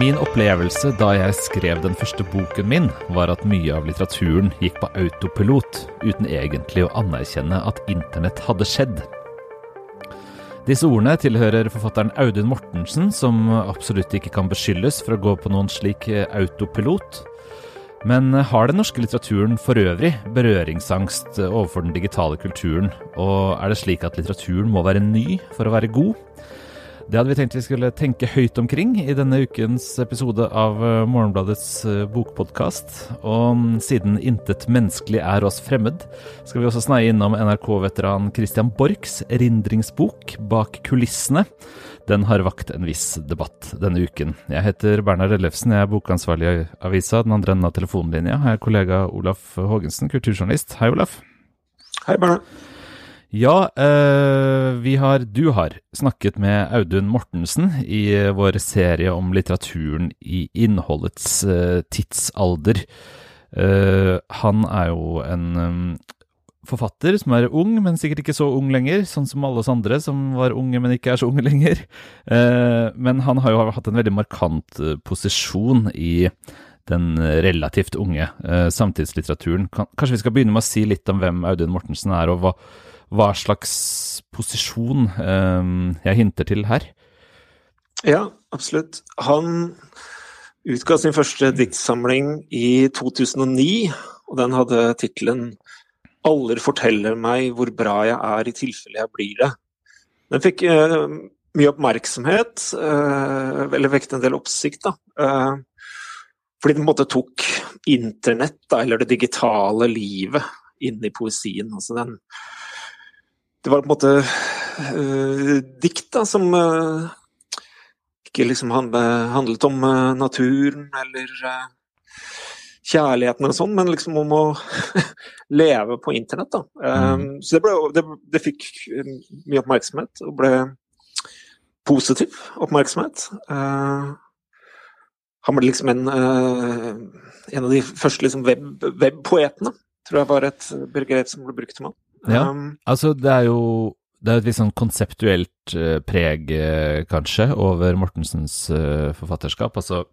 Min opplevelse da jeg skrev den første boken min, var at mye av litteraturen gikk på autopilot, uten egentlig å anerkjenne at internett hadde skjedd. Disse ordene tilhører forfatteren Audun Mortensen, som absolutt ikke kan beskyldes for å gå på noen slik autopilot. Men har den norske litteraturen for øvrig berøringsangst overfor den digitale kulturen, og er det slik at litteraturen må være ny for å være god? Det hadde vi tenkt vi skulle tenke høyt omkring i denne ukens episode av eh, Morgenbladets eh, bokpodkast. Og mm, siden intet menneskelig er oss fremmed, skal vi også sneie innom NRK-veteran Christian Borchs erindringsbok Bak kulissene. Den har vakt en viss debatt denne uken. Jeg heter Bernhard Ellefsen, jeg er bokansvarlig i avisa. Den andre enden av telefonlinja har kollega Olaf Haagensen, kulturjournalist. Hei, Olaf. Hei, Bernhard. Ja, eh, vi har, du har snakket med Audun Mortensen i vår serie om litteraturen i innholdets eh, tidsalder. Eh, han er jo en forfatter som er ung, men sikkert ikke så ung lenger, sånn som alle oss andre som var unge, men ikke er så unge lenger. Eh, men han har jo hatt en veldig markant eh, posisjon i den relativt unge eh, samtidslitteraturen. Kanskje vi skal begynne med å si litt om hvem Audun Mortensen er, og hva hva slags posisjon eh, jeg hinter til her? Ja, absolutt. Han utga sin første diktsamling i 2009, og den hadde tittelen 'Aller forteller meg hvor bra jeg er i tilfelle jeg blir det'. Den fikk eh, mye oppmerksomhet, eh, eller vekket en del oppsikt, da. Eh, fordi den på en måte tok internett, da, eller det digitale livet, inn i poesien. Altså den det var på en måte uh, dikt da, som uh, ikke liksom handlet om uh, naturen eller kjærligheten eller sånn, men liksom om å leve på internett. da. Um, mm. Så det, ble, det, det, fikk mye oppmerksomhet, og ble positiv oppmerksomhet. han ble liksom en, en av de første liksom web, webpoetene, tror jeg var et begrep som ble brukt om meg. Ja, um, altså det er jo det er et litt sånn konseptuelt uh, preg, uh, kanskje, over Mortensens uh, forfatterskap. Altså,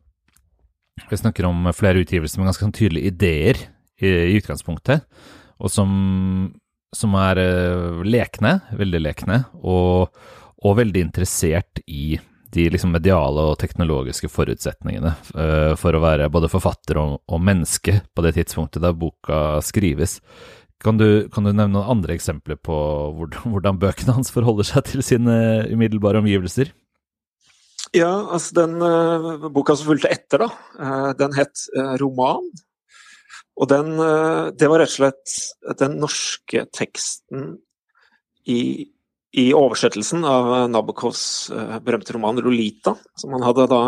vi snakker om flere utgivelser med ganske sånn tydelige ideer i, i utgangspunktet, og som, som er lekne, veldig lekne, og, og, veldig interessert i de liksom mediale og teknologiske forutsetningene for å være både forfatter og, og menneske på det tidspunktet da boka skrives. Kan du, kan du, nevne noen andre eksempler på hvordan bøkene hans forholder seg til sine umiddelbare omgivelser? Ja, altså den uh, boka som fulgte etter, da, uh, den het uh, Roman. Og den Det var rett og slett den norske teksten i, i oversettelsen av Nabokovs berømte roman 'Lolita', som han hadde da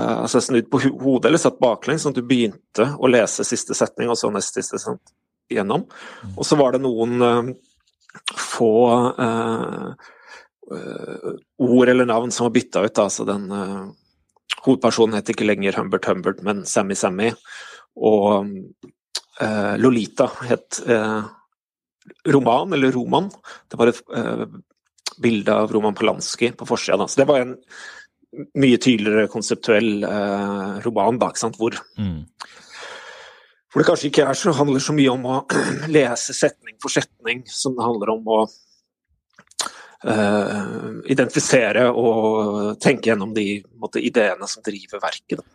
altså snudd på hodet eller satt baklengs, sånn at du begynte å lese siste setning, og så nest siste. Sant? Igjennom. Og så var det noen uh, få uh, ord eller navn som var bytta ut. Altså den hovedpersonen het ikke lenger Humbert Humbert, men Sammy Sammy. Og Lolita het roman, eller roman. Det var et bilde av Roman Polanski på forsida. Så det var en mye tydeligere konseptuell roman, da, hvor mm hvor det kanskje ikke er så, handler så mye om å lese setning for setning, som det handler om å uh, identifisere og tenke gjennom de måtte, ideene som driver verket. Da.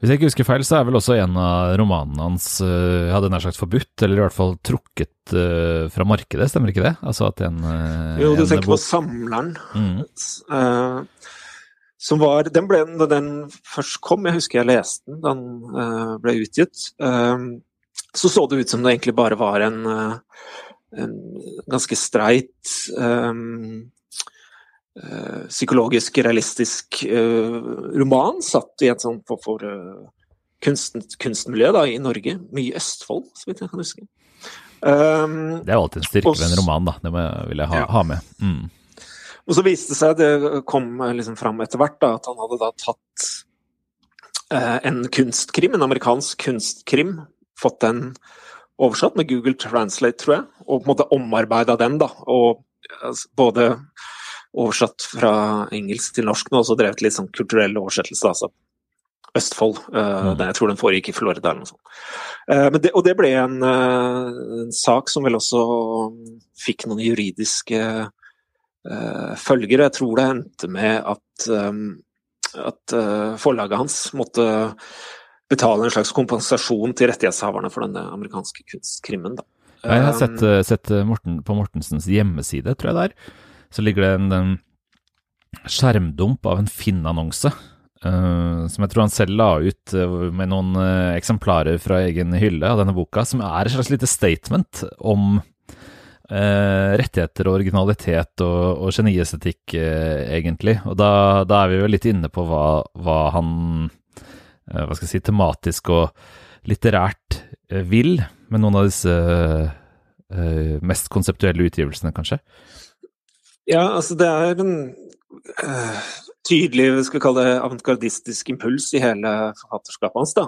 Hvis jeg ikke husker feil, så er vel også en av romanene hans uh, hadde nær sagt forbudt, eller i hvert fall trukket uh, fra markedet, stemmer ikke det? Altså at en, uh, jo, du tenker på Samleren. Mm. Som var Den ble, da den først kom, jeg husker jeg leste den da den uh, ble utgitt, uh, så så det ut som det egentlig bare var en, uh, en ganske streit um, psykologisk, realistisk roman satt i et sånt for, for kunsten, kunstmiljø da, i Norge. Mye Østfold, så vidt jeg kan huske. Um, det er jo alltid en styrke ved en roman, da. Det vil jeg ha, ja. ha med. Mm. Og så viste det seg, det kom liksom fram etter hvert, da, at han hadde da tatt eh, en kunstkrim, en amerikansk kunstkrim, fått den oversatt med Google Translate, tror jeg, og på en måte omarbeida den, da. Og altså, både oversatt fra engelsk til norsk men og så drevet litt sånn kulturell oversettelse. altså Østfold. Uh, mm. Jeg tror den foregikk i Florida eller noe sånt. Uh, det, og det ble en, uh, en, sak som vel også fikk noen juridiske følger. Jeg tror det endte med at, um, at forlaget hans måtte betale en slags kompensasjon til rettighetshaverne for denne amerikanske kunstkrimmen. Da. Jeg har sett, sett Morten, på Mortensens hjemmeside, tror jeg det er, så ligger det en, en skjermdump av en Finn-annonse Uh, som jeg tror han selv la ut uh, med noen uh, eksemplarer fra egen hylle av denne boka, som er et slags lite statement om rettigheter og originalitet og, og geniestetikk, egentlig. Og da, da, er vi jo litt inne på hva, hva han hva skal jeg si, tematisk og litterært vil med noen av disse mest konseptuelle utgivelsene, kanskje? Ja, altså det er en tydelig vi skal kalle det avantgardistisk impuls i hele forfatterskapet hans. da.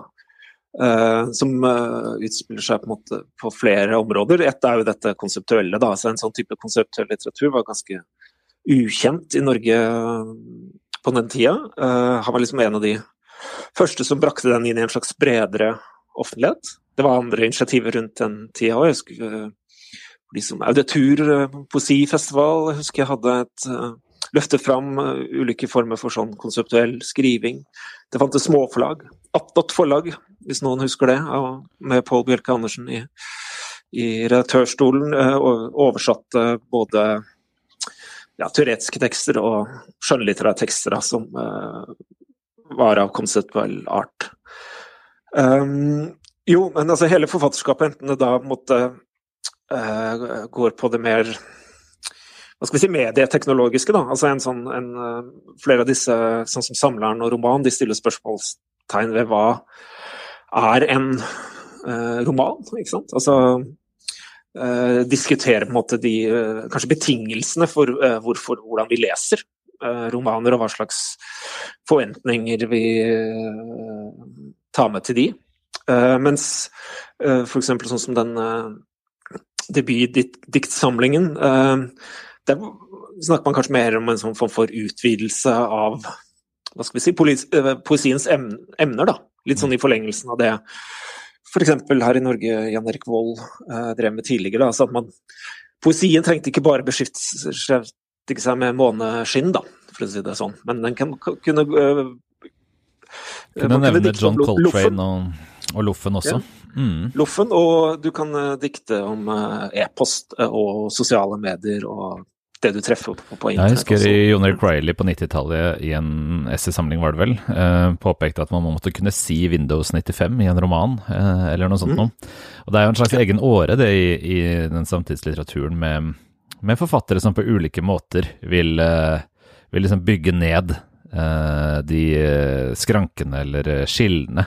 Uh, som uh, utspiller seg på, måte på flere områder. Ett er jo dette konseptuelle. da, så En sånn type konseptuell litteratur var ganske ukjent i Norge eh, på den tida. Uh, han var liksom en av de første som brakte den inn i en slags bredere offentlighet. Det var andre initiativer rundt den tida òg. Liksom Auditur poesifestival husker jeg hadde et løfte fram eh, ulike former for sånn konseptuell skriving. Det fantes småforlag. Attåt forlag, hvis noen husker det, med Pål Bjelke Andersen i, i redaktørstolen. Eh, oversatte både ja, teoretiske tekster og skjønnlitterære tekster da, som uh, var av konseptuell art. Um, jo, men altså hele forfatterskapet, enten det da måtte uh, går på det mer hva skal vi si, medieteknologiske. da, altså en sånn, en, eh, Flere av disse, sånn som Samleren og Roman, de stiller spørsmålstegn ved hva er en eh, roman? ikke sant? Altså eh, diskutere på en måte de uh, kanskje betingelsene for hvorfor, hvordan vi leser romaner, og hva slags forventninger vi tar med til de. mens eh, f.eks. sånn som den debutdiktsamlingen uh, der snakker man kanskje mer om en sånn form for utvidelse av hva skal vi si, eh, poesiens emner. da. Litt sånn i forlengelsen av det f.eks. her i Norge Jan Erik Vold eh, drev med tidligere. Altså at man, poesien trengte ikke bare beskjeftige seg med måneskinn, da, for å si det sånn. Men den kan, kunne uh, Kunne nevne John Coltrane og, og Loffen også. Ja. Mm. Loffen, og du kan dikte om e-post og sosiale medier og det du treffer på, på internett. Jeg husker også. i Jon Erik Riley på 90-tallet, i en essaysamling var det vel, eh, påpekte at man måtte kunne si Windows 95 i en roman, eh, eller noe sånt mm. noe. Og det er jo en slags egen åre, det, i, i den samtidslitteraturen med, med, forfattere som på ulike måter vil, eh, vil liksom bygge ned de skrankene eller skillene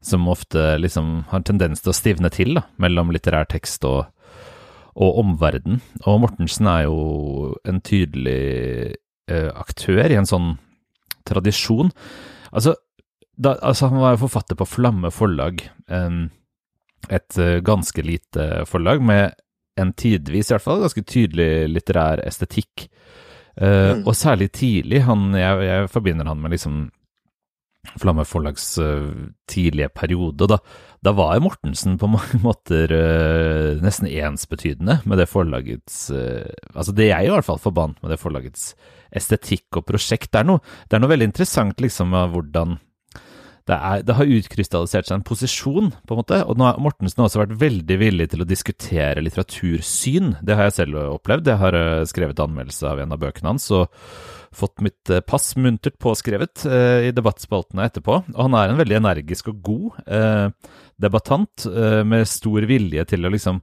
som ofte liksom har en tendens til å stivne til da, mellom litterær tekst og og omverdenen. Og Mortensen er jo en tydelig uh, aktør i en sånn tradisjon. Altså, da, altså han var jo forfatter på Flamme forlag, um, et uh, ganske lite forlag med en tidvis, i hvert fall, ganske tydelig litterær estetikk. Uh, mm. Og særlig tidlig. Han, jeg, jeg, forbinder han med liksom Flamme forlags tidlige periode, da, da var jo Mortensen på mange måter uh, nesten ensbetydende med det forlagets uh, Altså det jeg i hvert fall forbandt med det forlagets estetikk og prosjekt. Det er noe, det er noe veldig interessant liksom av hvordan det, er, det, har utkrystallisert seg en posisjon, på en måte. Og nå har Mortensen også vært veldig villig til å diskutere litteratursyn. Det har jeg selv opplevd. Jeg har uh, skrevet anmeldelse av en av bøkene hans. og fått mitt eh, pass muntert påskrevet eh, i debattspaltene etterpå. Og han er en veldig energisk og god eh, debattant eh, med stor vilje til å liksom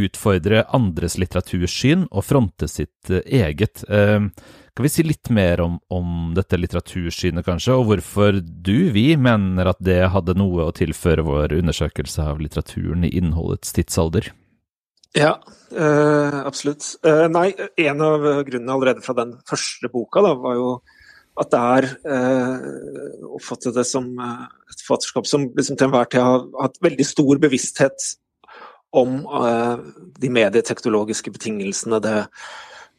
utfordre andres litteratursyn og fronte sitt eh, eget. Eh, kan vi si litt mer om, om, dette litteratursynet, kanskje, og hvorfor du, vi, mener at det hadde noe å tilføre vår undersøkelse av litteraturen i innholdets tidsalder? Ja, øh, absolutt. Uh, nei, en av grunnene allerede fra den første boka da, var jo at det er eh, oppfattet det som et forfatterskap som liksom til enhver tid har hatt veldig stor bevissthet om eh, de medieteknologiske betingelsene, det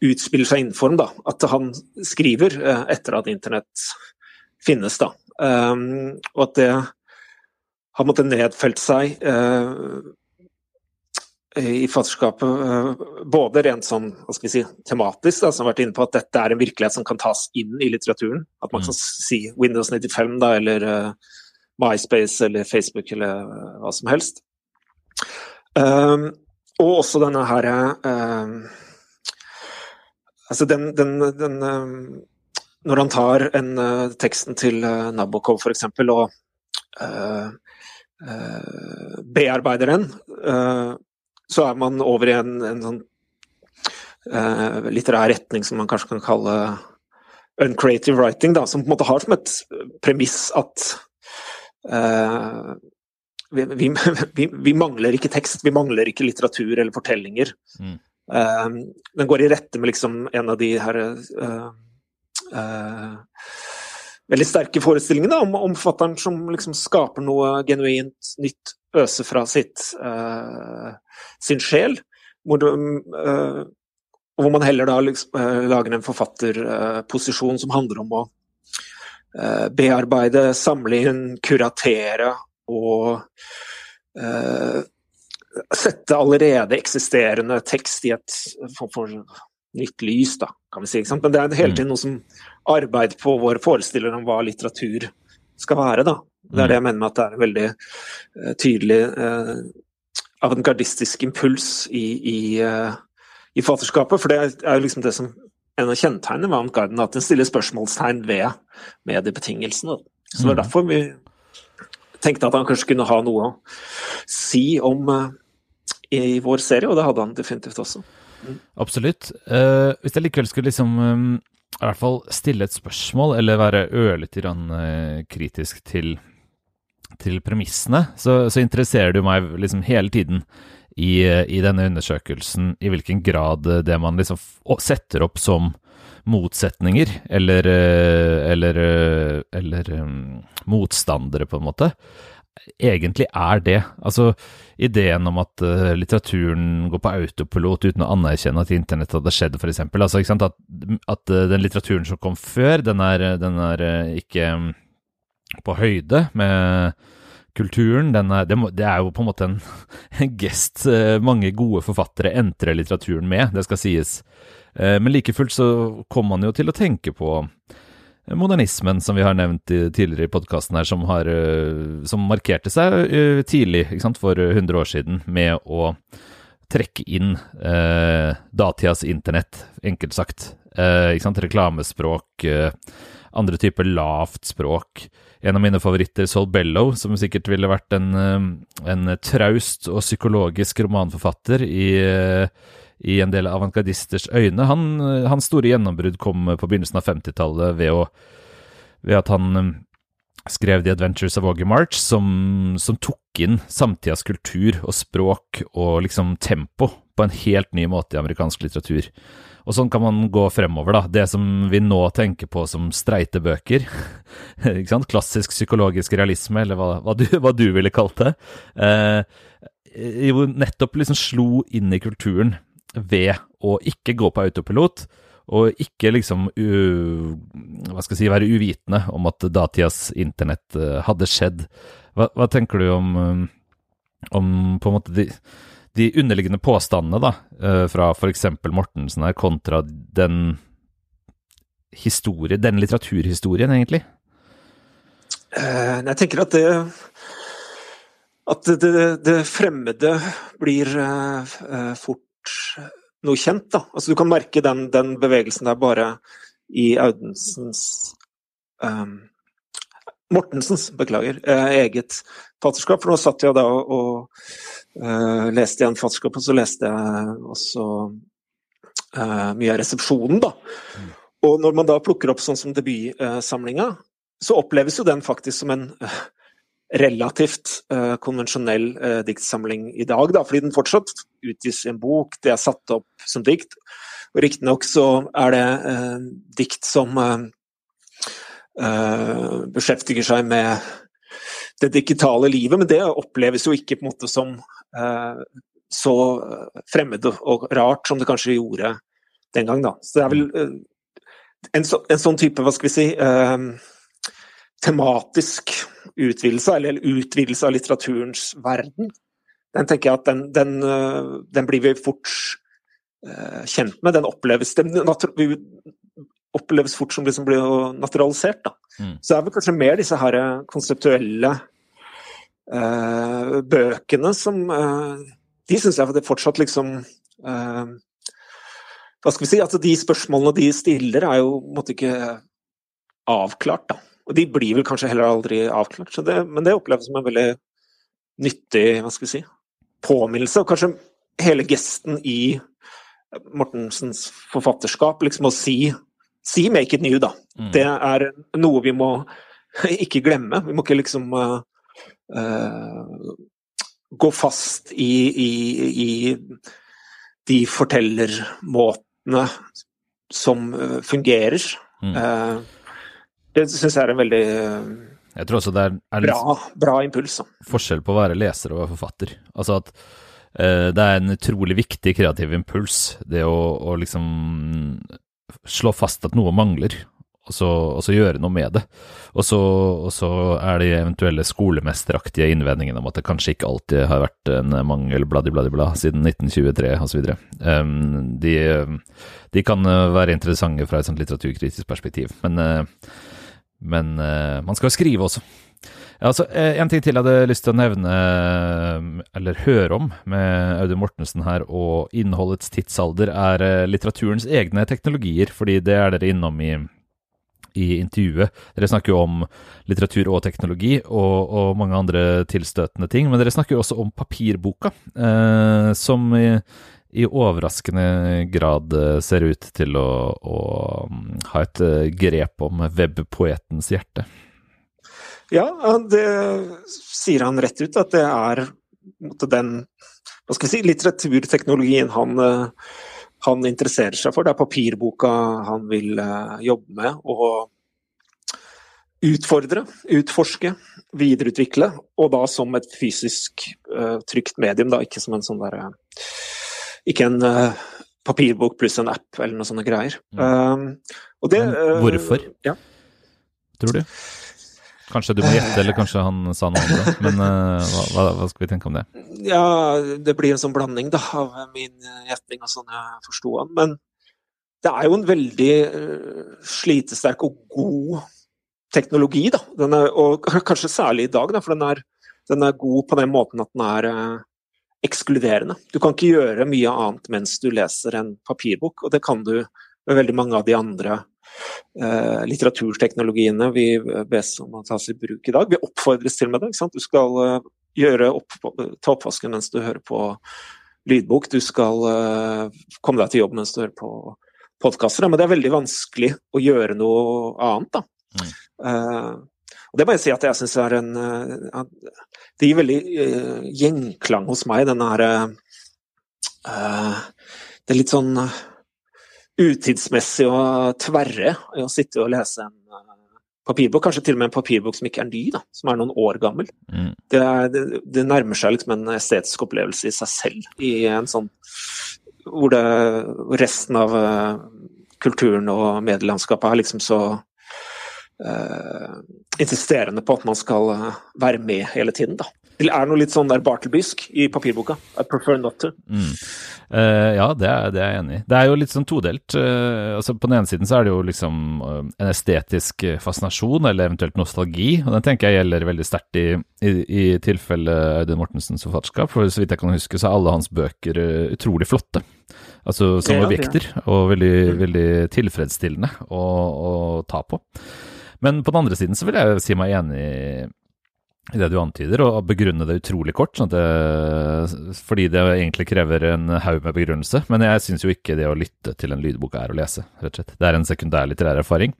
utspiller seg innenfor ham. da, At han skriver uh, etter at internett finnes. da, um, Og at det har måttet nedfelt seg uh, i fatterskapet, både rent sånn hva skal vi si, tematisk, da, som har vært inne på at dette er en virkelighet som kan tas inn i litteraturen. At man kan mm. si Windows 95 da, eller uh, MySpace eller Facebook eller hva som helst. Um, og også denne her um, Altså den, den, den um, Når han tar en, uh, teksten til uh, Nabokov f.eks. og uh, bearbeider den, så er man over i en, en sånn litterær retning som man kanskje kan kalle uncreative writing, da, som på en måte har som et premiss at Uh, vi, vi, vi, mangler ikke tekst, vi mangler ikke litteratur eller fortellinger. Mm. Uh, den går i rette med liksom en av de her uh, veldig sterke forestillingene om, om forfatteren som liksom skaper noe genuint nytt, øse fra sitt, sin sjel. Hvor, hvor man heller da liksom, lager en forfatterposisjon som handler om å Eh, bearbeide, samle inn, kuratere og uh, sette allerede eksisterende tekst i et for, for nytt lys, da, kan vi si. Men det er hele mm. tiden noe som arbeid på vår forestiller om hva litteratur skal være. da. Det er det jeg mener med at det er en veldig uh, tydelig uh, avantgardistisk impuls i, i, uh, i fatterskapet. For det er jo liksom det som en av kjennetegnene ved avantgarden at den stiller spørsmålstegn ved mediebetingelsene. Så det var mm. derfor vi tenkte at han kanskje kunne ha noe å si om uh, i vår serie, og det hadde han definitivt også. Mm. Absolutt. Uh, hvis jeg likevel skulle liksom um, i hvert fall stille et spørsmål, eller være ørlite grann uh, kritisk til, til premissene, så, så, interesserer det meg liksom hele tiden i, i, denne undersøkelsen i hvilken grad det man liksom setter opp som motsetninger, eller, eller, eller um, motstandere, på en måte, egentlig er det. Altså, ideen om at uh, litteraturen går på autopilot uten å anerkjenne at internett hadde skjedd, f.eks. Altså, at, at uh, den litteraturen som kom før, den er, den er uh, ikke um, på høyde med kulturen. Er, det, må, det, er jo på en måte en, en gest mange gode forfattere entrer litteraturen med, det skal sies. Eh, men like fullt så kommer man jo til å tenke på modernismen, som vi har nevnt tidligere i podkasten her, som, har, eh, som, markerte seg eh, tidlig, for 100 år siden, med å trekke inn eh, datidas internett, enkelt sagt. Eh, Reklamespråk, eh, andre typer lavt språk. En av mine favoritter, Sol Bello, som sikkert ville vært en, en traust og psykologisk romanforfatter i i en del avantgardisters øyne. Han, hans store gjennombrudd kom på begynnelsen av 50-tallet ved, ved, at han um, skrev The Adventures of Augie March, som, som, tok inn samtidas kultur og språk og liksom tempo på en helt ny måte i amerikansk litteratur. Og sånn kan man gå fremover, da. Det som vi nå tenker på som streite bøker. ikke sant? Klassisk psykologisk realisme, eller hva, hva, du, hva du, ville kalt det. Eh, jo nettopp liksom slo inn i kulturen ved å ikke gå på autopilot, og ikke liksom u, hva skal jeg si, være uvitende om at datidas internett uh, hadde skjedd. Hva, hva, tenker du om, um, om på en måte de, de underliggende påstandene da, uh, fra f.eks. Mortensen her, kontra den historie, den litteraturhistorien, egentlig? Jeg tenker at det at det, det fremmede blir fort noe kjent. da. Altså Du kan merke den, den bevegelsen der bare i Audensens um, Mortensens, beklager, uh, eget fatterskap. For nå satt jeg da og, og uh, leste igjen fatterskap, og så leste jeg også uh, mye av resepsjonen, da. Mm. Og når man da plukker opp sånn som debutsamlinga, så oppleves jo den faktisk som en relativt uh, konvensjonell uh, diktsamling i dag, da, fordi den fortsatt utgis i en bok, det er satt opp som dikt. Og Riktignok så er det uh, dikt som beskjeftiger seg med det digitale livet, men det oppleves jo ikke på en måte som så fremmed og rart som det kanskje gjorde den gang, da. Så det er vel en, så, en, sånn type, hva skal vi si, tematisk utvidelse, eller utvidelse av litteraturens verden. Den tenker jeg at den, den, uh, den blir vi fort kjent med. Den oppleves, den oppleves fort som liksom blir naturalisert. Da. Mm. Så det er vel kanskje mer disse her konseptuelle bøkene som De syns jeg det fortsatt liksom hva skal vi si, altså De spørsmålene de stiller, er jo på en måte ikke avklart. da. Og de blir vel kanskje heller aldri avklart, det, men det oppleves som en veldig nyttig hva skal vi si, påminnelse. Og kanskje hele gesten i Mortensens forfatterskap, liksom å si, si 'make it new', da. Mm. Det er noe vi må ikke glemme. Vi må ikke liksom uh, uh, gå fast i, i, i de fortellermåtene som eh, fungerer. Mm. Eh, det syns jeg er en veldig jeg tror også det er, er bra, bra, impuls. Forskjell på å være leser og forfatter. Altså at eh, det er en utrolig viktig kreativ impuls, det å, å liksom slå fast at noe mangler, og så, og så, gjøre noe med det. Og så, og så er det eventuelle skolemesteraktige innvendingene om at det kanskje ikke alltid har vært en mangel bladibladibla siden 1923 osv. Um, de, de kan være interessante fra et sånt litteraturkritisk perspektiv, men, uh, men uh, man skal jo skrive også. Ja, altså, eh, En ting til jeg hadde lyst til å nevne, eller høre om, med Audun Mortensen her, og innholdets tidsalder, er litteraturens egne teknologier. Fordi det er dere innom i i intervjuet. Dere snakker jo om litteratur og teknologi og, og mange andre tilstøtende ting, men dere snakker jo også om papirboka, eh, som i, i, overraskende grad eh, ser ut til å, å mm, ha et eh, grep om webpoetens hjerte. Ja, det sier han rett ut, at det er den hva skal vi si, litteraturteknologien han uh, han interesserer seg for. Det er papirboka han vil jobbe med og utfordre, utforske, videreutvikle. Og da som et fysisk trygt medium, da, ikke som en sånn derre Ikke en papirbok pluss en app eller noen sånne greier. Mm. Det, Hvorfor, ja. tror du? Kanskje du må gjette, eller kanskje han sa noe annet. Men uh, hva, hva, skal vi tenke om det? Ja, det blir en sånn blanding da, av min gjetning og sånn jeg forsto han. Men det er jo en veldig uh, slitesterk og god teknologi, da. Er, og kanskje særlig i dag, da, for den er, den er, god på den måten at den er uh, ekskluderende. Du kan ikke gjøre mye annet mens du leser en papirbok, og det kan du med veldig mange av de andre eh, litteraturteknologiene vi bes om å tas i bruk i dag. Vi oppfordres til med det. Du skal uh, opp, ta oppvasken mens du hører på lydbok. Du skal eh, komme deg til jobb mens du hører på podkaster. Men det er veldig vanskelig å gjøre noe annet. da. Mm. Uh, og Det må jeg si at jeg syns er en Det gir veldig gjenklang hos meg, den herre Det er litt sånn utidsmessig og tverre å sitte og lese en eh, papirbok, kanskje til og med en papirbok som ikke er ny, da, som er noen år gammel. Mm. Det, det, det, nærmer seg liksom en estetisk opplevelse i seg selv, i en sånn hvor det, resten av uh, kulturen og medielandskapet er liksom så uh, insisterende på at man skal uh, være med hele tiden, da. Det er noe litt sånn der Bartelbysk i papirboka. I prefer not to. Mm. Uh, ja, det er, det er, jeg enig i. Det er jo litt sånn todelt. Uh, altså På den ene siden så er det jo liksom uh, en estetisk fascinasjon, eller eventuelt nostalgi. Og den tenker jeg gjelder veldig sterkt i, i, i tilfelle Audun Mortensens forfatterskap. For så vidt jeg kan huske, så er alle hans bøker utrolig flotte. Altså som ja, objekter, ja. og veldig, mm. veldig tilfredsstillende å, å ta på. Men på den andre siden så vil jeg si meg enig i det du antyder, og begrunne det utrolig kort, sånn det, fordi det egentlig krever en haug med begrunnelse. Men jeg syns jo ikke det å lytte til en lydbok er å lese, rett og slett. Det er en sekundær litterær erfaring.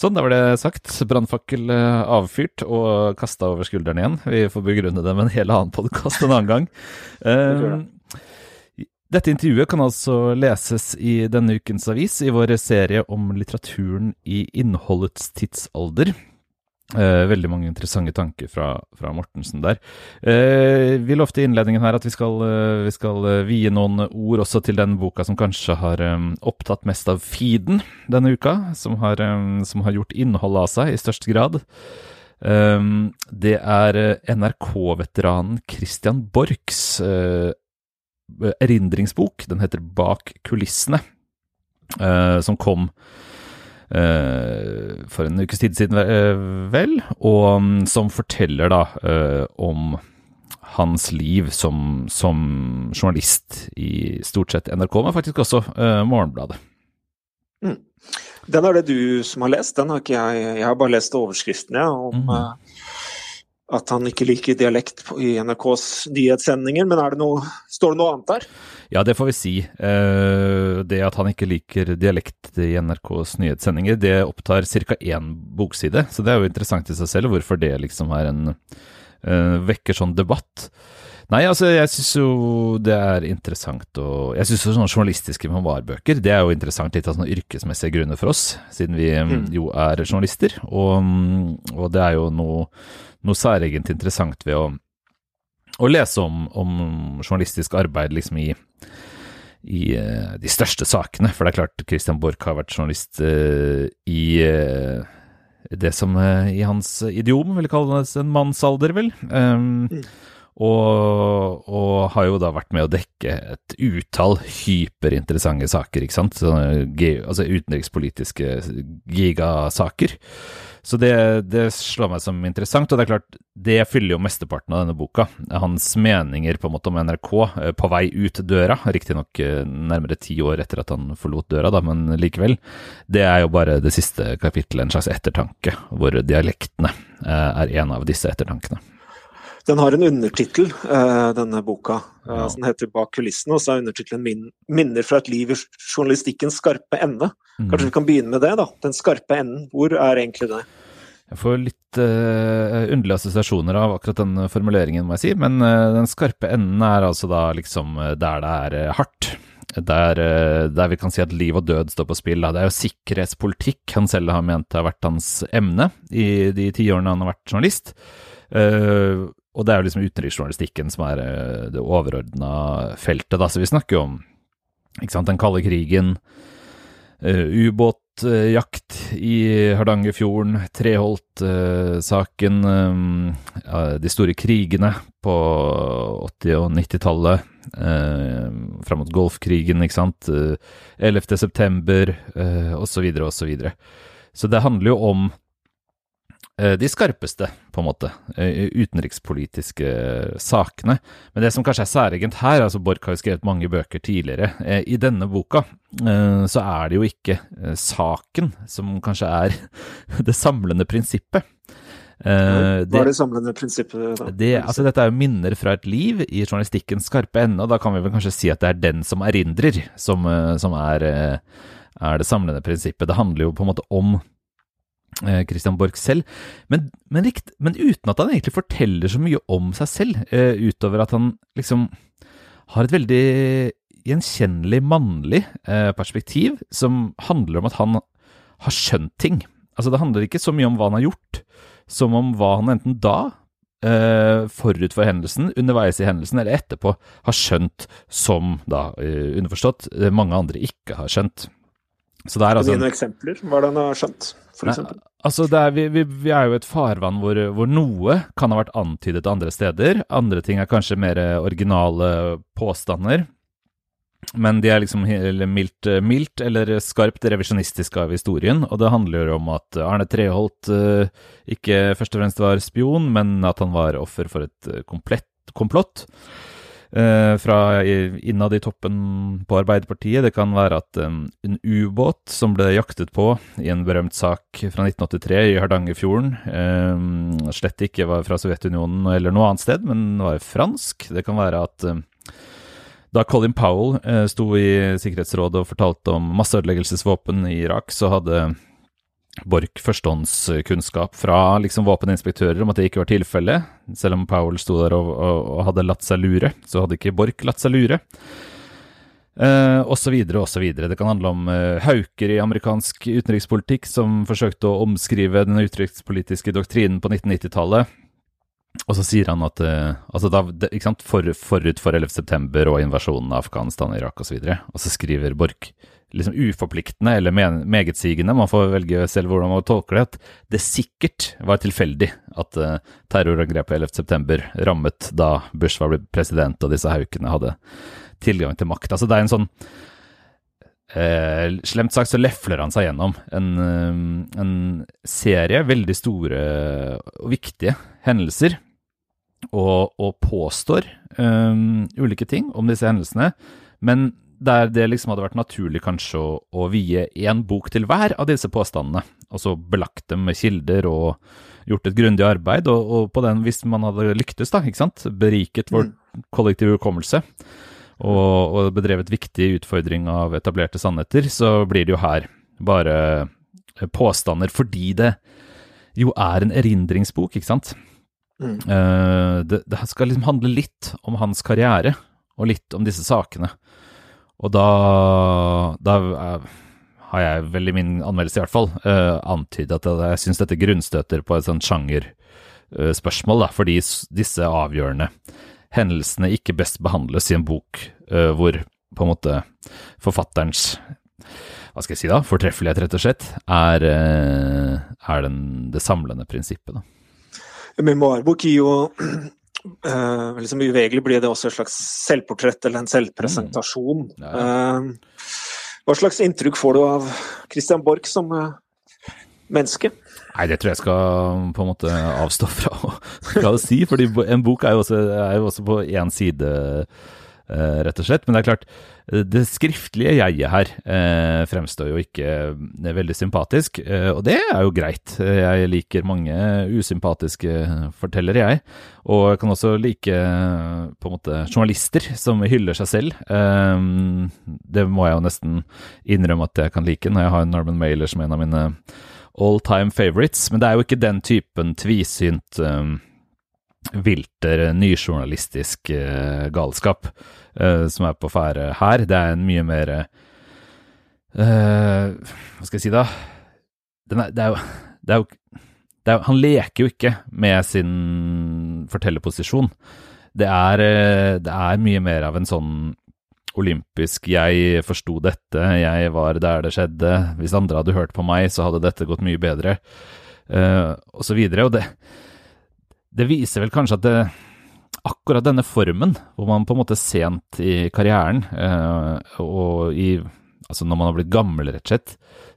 Sånn, da var det sagt. Brannfakkel eh, avfyrt og kasta over skulderen igjen. Vi får begrunne det med en hel annen podkast en annen gang. Uh, dette intervjuet kan altså leses i denne ukens avis i vår serie om litteraturen i innholdets tidsalder. Eh, veldig mange interessante tanker fra, fra Mortensen der. Eh, vi lovte i innledningen her at vi skal, eh, vi skal eh, vie noen ord også til den boka som kanskje har um, opptatt mest av feeden denne uka, som har, um, som har gjort innholdet av seg i størst grad. Um, det er NRK-veteranen Christian Borchs uh, erindringsbok. Den heter Bak kulissene, uh, som kom Eh, for en ukes tid siden, eh, vel, og mm, som forteller da eh, om hans liv som, som, journalist i stort sett NRK, men faktisk også Morgenbladet. Mm. Den er det du som har lest, den har ikke jeg. Jeg har bare lest overskriftene om mm. At han ikke liker dialekt i NRKs nyhetssendinger, men det noe, står det noe annet der? Ja, det får vi si. Eh, det at han ikke liker dialekt i NRKs nyhetssendinger, det opptar ca. én bokside. Så det er jo interessant i seg selv hvorfor det liksom er en uh, vekker sånn debatt. Nei, altså jeg syns jo det er interessant å Jeg syns sånne journalistiske memoarbøker det er jo interessant litt av sånne yrkesmessige grunner for oss, siden vi mm. mm. jo er journalister. Og, og, det er jo noe, noe særegent interessant ved å å lese om, om, journalistisk arbeid liksom i, i uh, de største sakene. For det er klart Christian Borch har vært journalist uh, i uh, det som i hans idiom ville kalles en mannsalder, vel. Um, mm. Og, og, har jo da vært med å dekke et utall hyperinteressante saker, ikke sant. Sånne, altså utenrikspolitiske gigasaker. Så det, det, slår meg som interessant, og det er klart, det fyller jo mesteparten av denne boka. Hans meninger på en måte om NRK eh, på vei ut døra, riktignok eh, nærmere ti år etter at han forlot døra, da, men likevel. Det er jo bare det siste kapittelet, en slags ettertanke, hvor dialektene eh, er en av disse ettertankene. Den har en undertittel, denne boka, ja. som heter 'Bak kulissene', og så er undertittelen min, 'Minner fra et liv i journalistikkens skarpe ende'. Kanskje mm. vi kan begynne med det, da. Den skarpe enden. Hvor er egentlig det? Jeg får litt uh, underlige assosiasjoner av akkurat den formuleringen, må jeg si. Men uh, den skarpe enden er altså da liksom eh, der det er uh, hardt. Der, der, vi kan si at liv og død står på spill. Da. Det er jo sikkerhetspolitikk han selv har ment har vært hans emne i de tiårene han har vært journalist. Og det er jo liksom utenriksjournalistikken som er det overordna feltet, da. Så vi snakker jo om sant, den kalde krigen, uh, ubåtjakt uh, i Hardangerfjorden, Treholt-saken, uh, de store krigene på 80- og 90-tallet, uh, fram mot Golfkrigen, ikke sant, uh, 11. september, uh, osv., osv. Så, videre. så det handler jo om Eh, de skarpeste, på en måte, eh, utenrikspolitiske sakene. Men det som kanskje er særegent her, altså Borch har jo skrevet mange bøker tidligere, eh, i denne boka så er det jo ikke saken som kanskje er det samlende prinsippet. Hva er det samlende prinsippet? da? Det, altså Dette er jo minner fra et liv i journalistikkens skarpe ende, og da kan vi vel kanskje si at det er den som erindrer, som, som er, er det samlende prinsippet. Det handler jo på en måte om Eh, Christian Borch selv, men, men, rikt, men, uten at han egentlig forteller så mye om seg selv, uh, utover at han liksom har et veldig gjenkjennelig mannlig uh, perspektiv som handler om at han har skjønt ting. Altså Det handler ikke så mye om hva han har gjort, som om hva han enten da, forut for hendelsen, underveis i hendelsen eller etterpå, har skjønt som da, underforstått, mange andre ikke har skjønt. Så det er altså Gi noen eksempler. Hva han har skjønt, f.eks.? Altså, er, vi, vi, vi, er jo et farvann hvor, hvor, noe kan ha vært antydet andre steder. Andre ting er kanskje mer originale påstander. Men de er liksom mildt, mildt eller skarpt revisjonistiske av historien. Og det handler jo om at Arne Treholt uh, ikke først og fremst var spion, men at han var offer for et eh, komplett komplott eh, fra innad i toppen på Arbeiderpartiet. Det kan være at um, en ubåt som ble jaktet på i en berømt sak fra 1983 i Hardangerfjorden, eh, slett ikke var fra Sovjetunionen eller noe annet sted, men var fransk. Det kan være at um, da Colin Powell eh, sto i Sikkerhetsrådet og fortalte om masseødeleggelsesvåpen i Irak, så hadde Borch førstehåndskunnskap fra liksom våpeninspektører om at det ikke var tilfellet. Selv om Powell sto der og, og, og, hadde latt seg lure, så hadde ikke Borch latt seg lure. Eh, og så videre og så videre. Det kan handle om eh, hauker i amerikansk utenrikspolitikk som forsøkte å omskrive den utenrikspolitiske doktrinen på 1990-tallet. Og så sier han at uh, altså da, For, Forut for 11. september og invasjonen av Afghanistan, Irak osv. Og, så og så skriver Borch liksom uforpliktende eller megetsigende, man får velge selv hvordan man tolker det, at det sikkert var tilfeldig at uh, terrorangrepet 11.9 rammet da Bush var blitt president og disse haukene hadde tilgang til makt. Altså det er en sånn eh, Slemt sagt så lefler han seg gjennom en, uh, en serie veldig store og viktige hendelser, og, og påstår ulike ting om disse hendelsene. Men der det liksom hadde vært naturlig kanskje å, å vie én bok til hver av disse påstandene, og så belagt dem med kilder og gjort et grundig arbeid, og, og, på den, hvis man hadde lyktes, da, ikke sant, beriket vår mm. kollektive hukommelse og, og bedrevet viktig utfordring av etablerte sannheter, så blir det jo her bare påstander fordi det jo er en erindringsbok, ikke sant. Mm. Uh, det, det skal liksom handle litt om hans karriere, og litt om disse sakene. Og da, da har jeg vel i min anmeldelse i hvert fall uh, antydet at jeg syns dette grunnstøter på et sånt sjangerspørsmål, uh, fordi disse avgjørende hendelsene ikke best behandles i en bok uh, hvor på en måte forfatterens hva skal jeg si da, fortreffelighet, rett og slett, er, er den, det samlende prinsippet. da. Memoarbok gir jo uh, liksom Uvegelig blir det også et slags selvportrett eller en selvpresentasjon. Mm. Ja, ja. Uh, hva slags inntrykk får du av Christian Borch som uh, menneske? Nei, det tror jeg skal på en måte avstå fra å, fra å si. fordi en bok er jo også, er jo også på én side, rett og slett. Men det er klart, det skriftlige jeget her eh, fremstår jo ikke eh, veldig sympatisk, eh, og det er jo greit. Jeg liker mange usympatiske fortellere, jeg. Og jeg kan også like på en måte journalister som hyller seg selv. Eh, det må jeg jo nesten innrømme at jeg kan like når jeg har Norman Mailer som en av mine all time favorites. Men det er jo ikke den typen tvisynt eh, vilter nyjournalistisk eh, galskap uh, som er på ferde her. Det er en mye mer Hva skal jeg si, da? Er, det er jo, det er jo det er, Han leker jo ikke med sin fortellerposisjon. Det er, eh, det er mye mer av en sånn olympisk 'jeg forsto dette, jeg var der det skjedde', hvis andre hadde hørt på meg, så hadde dette gått mye bedre, uh, og så videre. Og det, det viser vel kanskje at det, akkurat denne formen, hvor man på en måte sent i karrieren, eh, og i Altså når man har blitt gammel, rett og slett,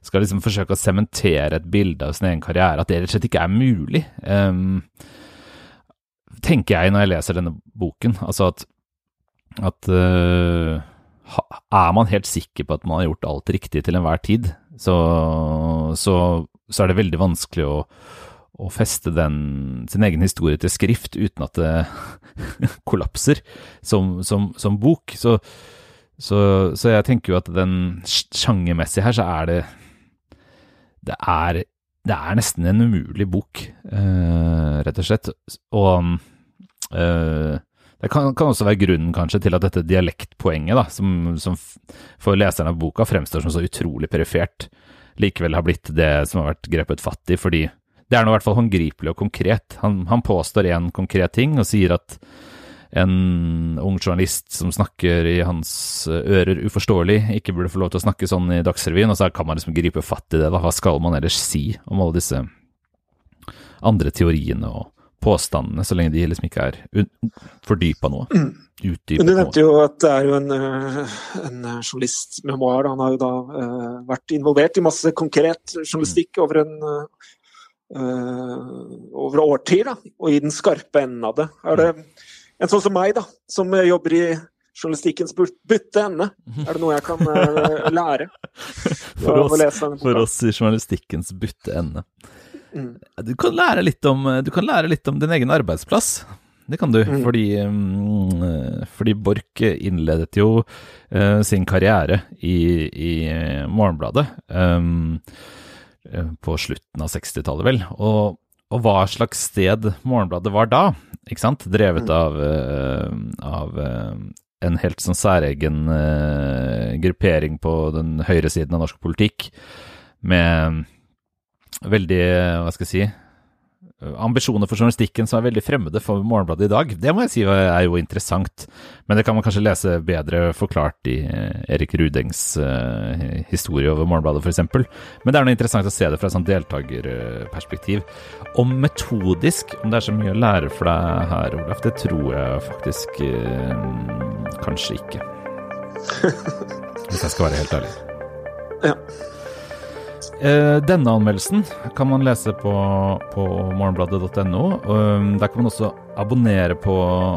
skal liksom forsøke å sementere et bilde av sin egen karriere, at det rett og slett ikke er mulig. eh, tenker jeg når jeg leser denne boken. Altså at, at uh, er man helt sikker på at man har gjort alt riktig til enhver tid, så, så, så er det veldig vanskelig å å feste den, sin egen historie til skrift uten at det kollapser som, som, som bok. Så, så, så, jeg tenker jo at den sjangermessig her, så er det Det er, det er nesten en umulig bok, eh, rett og slett. Og eh, det kan, kan, også være grunnen kanskje til at dette dialektpoenget, da, som, som for leserne av boka fremstår som så utrolig perifert, likevel har blitt det som har vært grepet fatt i, fordi det er nå i hvert fall håndgripelig og konkret. Han, han påstår én konkret ting og sier at en ung journalist som snakker i hans ører uforståelig, ikke burde få lov til å snakke sånn i Dagsrevyen, og så kan man liksom gripe fatt i det. Da. Hva skal man ellers si om alle disse andre teoriene og påstandene, så lenge de liksom ikke er fordypa noe? Mm. Men Du nevnte jo at det er jo en, eh, en journalistmemoar. Han har jo da uh, vært involvert i masse konkret journalistikk over en over årtier, da, og i den skarpe enden av det. Er det en sånn som meg, da, som jobber i journalistikkens bytte ende, er det noe jeg kan uh, lære? for, oss, for oss i journalistikkens bytte ende. Mm. Du, kan lære litt om, du kan lære litt om din egen arbeidsplass. Det kan du, mm. fordi, um, fordi Borch innledet jo sin karriere i, i Morgenbladet. Um, Eh, på slutten av 60-tallet, vel. Og, og, hva slags sted Morgenbladet var da, ikke sant? Drevet mm. av, uh, av uh, en helt sånn særegen gruppering på den høyre siden av norsk politikk, med veldig, hva skal jeg si ambisjoner for journalistikken som er veldig fremmede for Morgenbladet i dag. Det må jeg si er jo interessant, men det kan man kanskje lese bedre forklart i eh, Erik Rudengs uh, historie over Morgenbladet f.eks. Men det er noe interessant å se det fra et sånt deltakerperspektiv. Og metodisk, om det er så mye å lære for deg her, Olaf, det tror jeg faktisk kanskje ikke. Hvis jeg skal være helt ærlig. Ja. Eh, denne anmeldelsen kan man lese på, på morgenbladet.no. Um, der kan man også abonnere på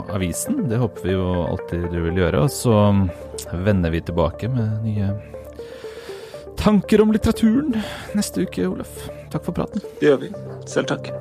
avisen. Det håper vi jo alltid du vil gjøre. Og så vender vi tilbake med nye tanker om litteraturen neste uke, Olaf. Takk for praten. Det gjør vi. Selv takk.